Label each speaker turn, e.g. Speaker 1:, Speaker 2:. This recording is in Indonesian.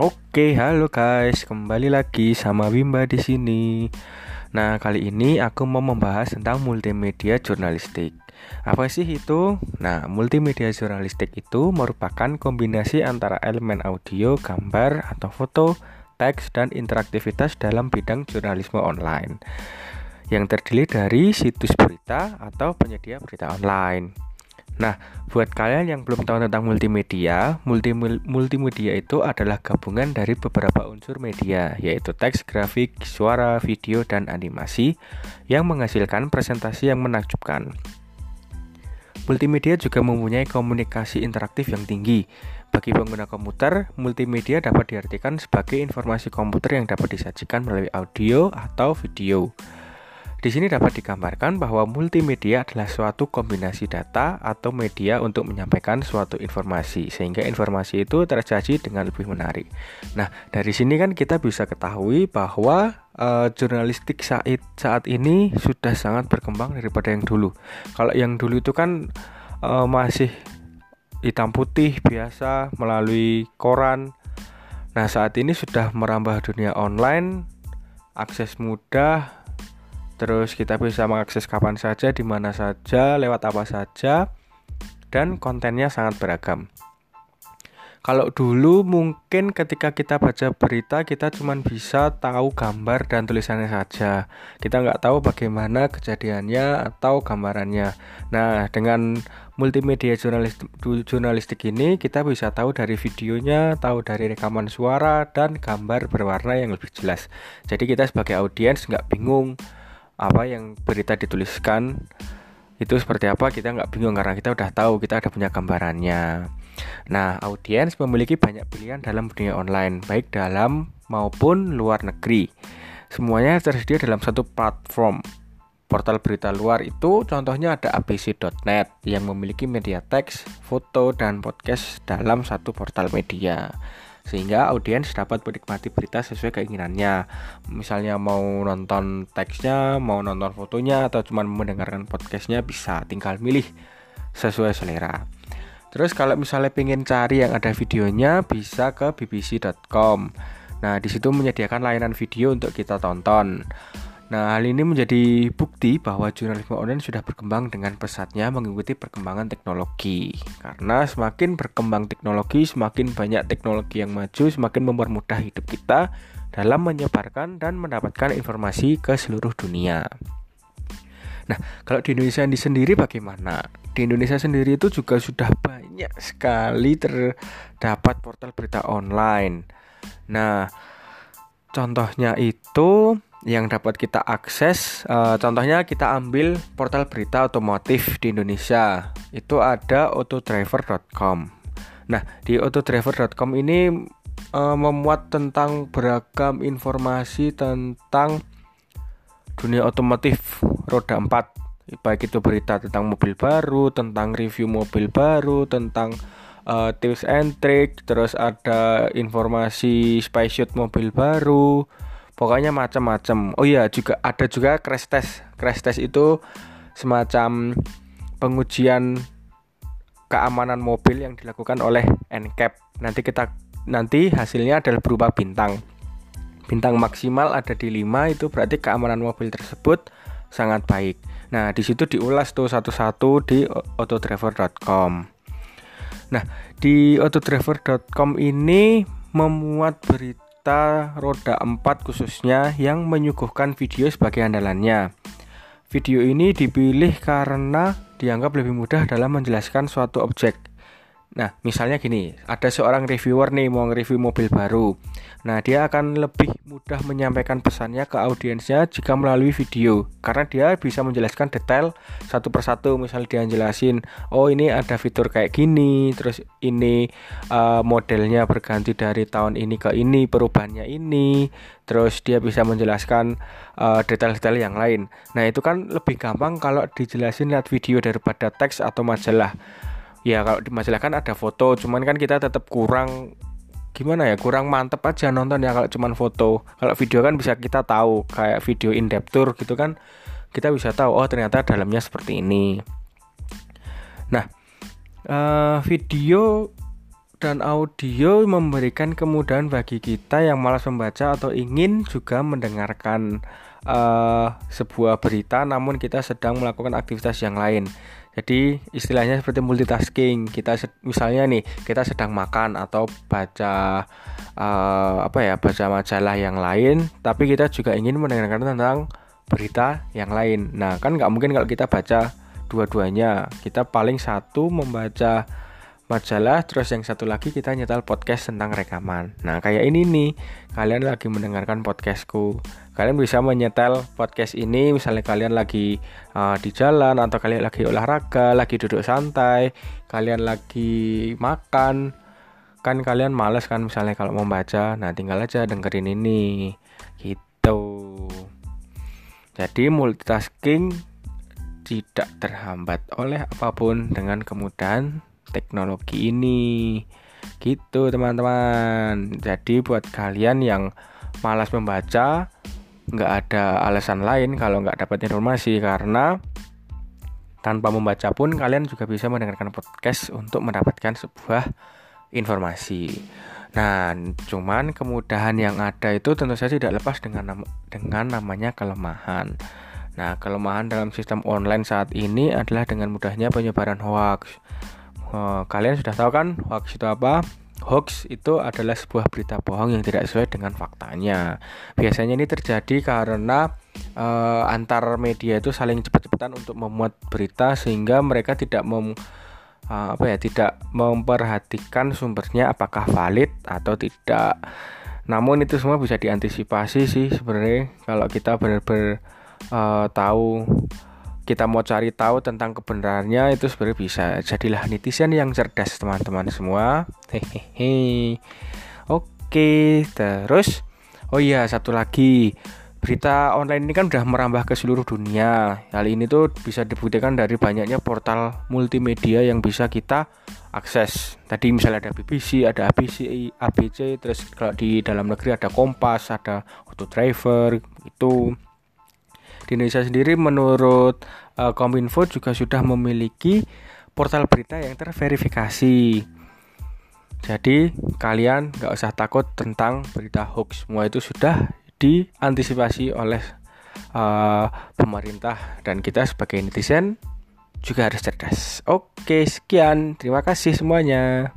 Speaker 1: Oke, halo guys, kembali lagi sama Wimba di sini. Nah, kali ini aku mau membahas tentang multimedia jurnalistik. Apa sih itu? Nah, multimedia jurnalistik itu merupakan kombinasi antara elemen audio, gambar, atau foto, teks, dan interaktivitas dalam bidang jurnalisme online yang terdiri dari situs berita atau penyedia berita online. Nah, buat kalian yang belum tahu tentang multimedia, multi multimedia itu adalah gabungan dari beberapa unsur media, yaitu teks, grafik, suara, video, dan animasi yang menghasilkan presentasi yang menakjubkan. Multimedia juga mempunyai komunikasi interaktif yang tinggi. Bagi pengguna komputer, multimedia dapat diartikan sebagai informasi komputer yang dapat disajikan melalui audio atau video. Di sini dapat digambarkan bahwa multimedia adalah suatu kombinasi data atau media untuk menyampaikan suatu informasi sehingga informasi itu tersaji dengan lebih menarik. Nah, dari sini kan kita bisa ketahui bahwa uh, jurnalistik saat saat ini sudah sangat berkembang daripada yang dulu. Kalau yang dulu itu kan uh, masih hitam putih biasa melalui koran. Nah, saat ini sudah merambah dunia online, akses mudah, Terus kita bisa mengakses kapan saja, di mana saja, lewat apa saja, dan kontennya sangat beragam. Kalau dulu mungkin ketika kita baca berita kita cuma bisa tahu gambar dan tulisannya saja. Kita nggak tahu bagaimana kejadiannya atau gambarannya. Nah, dengan multimedia jurnalistik, ini kita bisa tahu dari videonya, tahu dari rekaman suara dan gambar berwarna yang lebih jelas. Jadi kita sebagai audiens nggak bingung apa yang berita dituliskan itu seperti apa kita nggak bingung karena kita udah tahu kita ada punya gambarannya. Nah, audiens memiliki banyak pilihan dalam dunia online, baik dalam maupun luar negeri. Semuanya tersedia dalam satu platform. Portal berita luar itu contohnya ada abc.net yang memiliki media teks, foto, dan podcast dalam satu portal media sehingga audiens dapat menikmati berita sesuai keinginannya. Misalnya mau nonton teksnya, mau nonton fotonya, atau cuma mendengarkan podcastnya bisa tinggal milih sesuai selera. Terus kalau misalnya pengen cari yang ada videonya bisa ke bbc.com. Nah, di situ menyediakan layanan video untuk kita tonton. Nah, hal ini menjadi bukti bahwa jurnalisme online sudah berkembang dengan pesatnya mengikuti perkembangan teknologi. Karena semakin berkembang teknologi, semakin banyak teknologi yang maju, semakin mempermudah hidup kita dalam menyebarkan dan mendapatkan informasi ke seluruh dunia. Nah, kalau di Indonesia ini sendiri bagaimana? Di Indonesia sendiri itu juga sudah banyak sekali terdapat portal berita online. Nah, contohnya itu yang dapat kita akses uh, contohnya kita ambil portal berita otomotif di Indonesia. Itu ada autodriver.com nah di autodriver.com ini uh, memuat tentang beragam informasi tentang dunia otomotif roda 4 baik itu berita tentang mobil baru tentang review mobil baru tentang uh, tips and trick terus ada informasi spy shoot mobil baru pokoknya macam-macam oh iya juga ada juga crash test. Crash test itu semacam pengujian keamanan mobil yang dilakukan oleh NCAP nanti kita nanti hasilnya adalah berupa bintang. Bintang maksimal ada di 5 itu berarti keamanan mobil tersebut sangat baik. Nah di situ diulas tuh satu-satu di autodriver.com nah di autodriver.com ini memuat berita serta roda 4 khususnya yang menyuguhkan video sebagai andalannya. Video ini dipilih karena dianggap lebih mudah dalam menjelaskan suatu objek Nah, misalnya gini, ada seorang reviewer nih mau nge-review mobil baru. Nah, dia akan lebih mudah menyampaikan pesannya ke audiensnya jika melalui video karena dia bisa menjelaskan detail satu persatu. Misal dia jelasin, "Oh, ini ada fitur kayak gini, terus ini uh, modelnya berganti dari tahun ini ke ini, perubahannya ini." Terus dia bisa menjelaskan uh, detail-detail yang lain. Nah, itu kan lebih gampang kalau dijelasin lihat video daripada teks atau majalah ya kalau di majalah kan ada foto cuman kan kita tetap kurang gimana ya kurang mantep aja nonton ya kalau cuman foto. Kalau video kan bisa kita tahu kayak video in depth tour gitu kan kita bisa tahu oh ternyata dalamnya seperti ini. Nah uh, video dan audio memberikan kemudahan bagi kita yang malas membaca atau ingin juga mendengarkan uh, sebuah berita namun kita sedang melakukan aktivitas yang lain. Jadi istilahnya seperti multitasking. Kita misalnya nih kita sedang makan atau baca uh, apa ya baca majalah yang lain, tapi kita juga ingin mendengarkan tentang berita yang lain. Nah kan nggak mungkin kalau kita baca dua-duanya. Kita paling satu membaca majalah terus yang satu lagi kita nyetel podcast tentang rekaman. Nah kayak ini nih. Kalian lagi mendengarkan podcastku. Kalian bisa menyetel podcast ini misalnya kalian lagi uh, di jalan atau kalian lagi olahraga lagi duduk santai kalian lagi makan kan kalian males kan misalnya kalau mau baca. Nah tinggal aja dengerin ini. Gitu. Jadi multitasking tidak terhambat oleh apa pun dengan kemudahan teknologi ini gitu teman-teman jadi buat kalian yang malas membaca nggak ada alasan lain kalau nggak dapat informasi karena tanpa membaca pun kalian juga bisa mendengarkan podcast untuk mendapatkan sebuah informasi. Nah, cuman kemudahan yang ada itu tentu saja tidak lepas dengan nam dengan namanya kelemahan. Nah, kelemahan dalam sistem online saat ini adalah dengan mudahnya penyebaran hoax. Oh, kalian sudah tahu kan hoax itu apa? Hoax itu adalah sebuah berita bohong yang tidak sesuai dengan faktanya. Biasanya ini terjadi karena uh, antar media itu saling cepat-cepatan untuk memuat berita sehingga mereka tidak mem uh, apa ya tidak memperhatikan sumbernya apakah valid atau tidak. Namun itu semua bisa diantisipasi sih sebenarnya kalau kita benar-benar uh, tahu kita mau cari tahu tentang kebenarannya itu sebenarnya bisa. Jadilah netizen yang cerdas teman-teman semua. Hehehe. Oke terus? Oh iya satu lagi. Berita online ini kan udah merambah ke seluruh dunia. Hal ini tuh bisa dibuktikan dari banyaknya portal multimedia yang bisa kita akses. Tadi misalnya ada BBC ada ABC ABC terus kalau di dalam negeri ada Kompas ada Auto Driver itu di Indonesia sendiri menurut uh, Kominfo juga sudah memiliki portal berita yang terverifikasi. Jadi kalian nggak usah takut tentang berita hoax. Semua itu sudah diantisipasi oleh uh, pemerintah dan kita sebagai netizen juga harus cerdas. Oke, sekian. Terima kasih semuanya.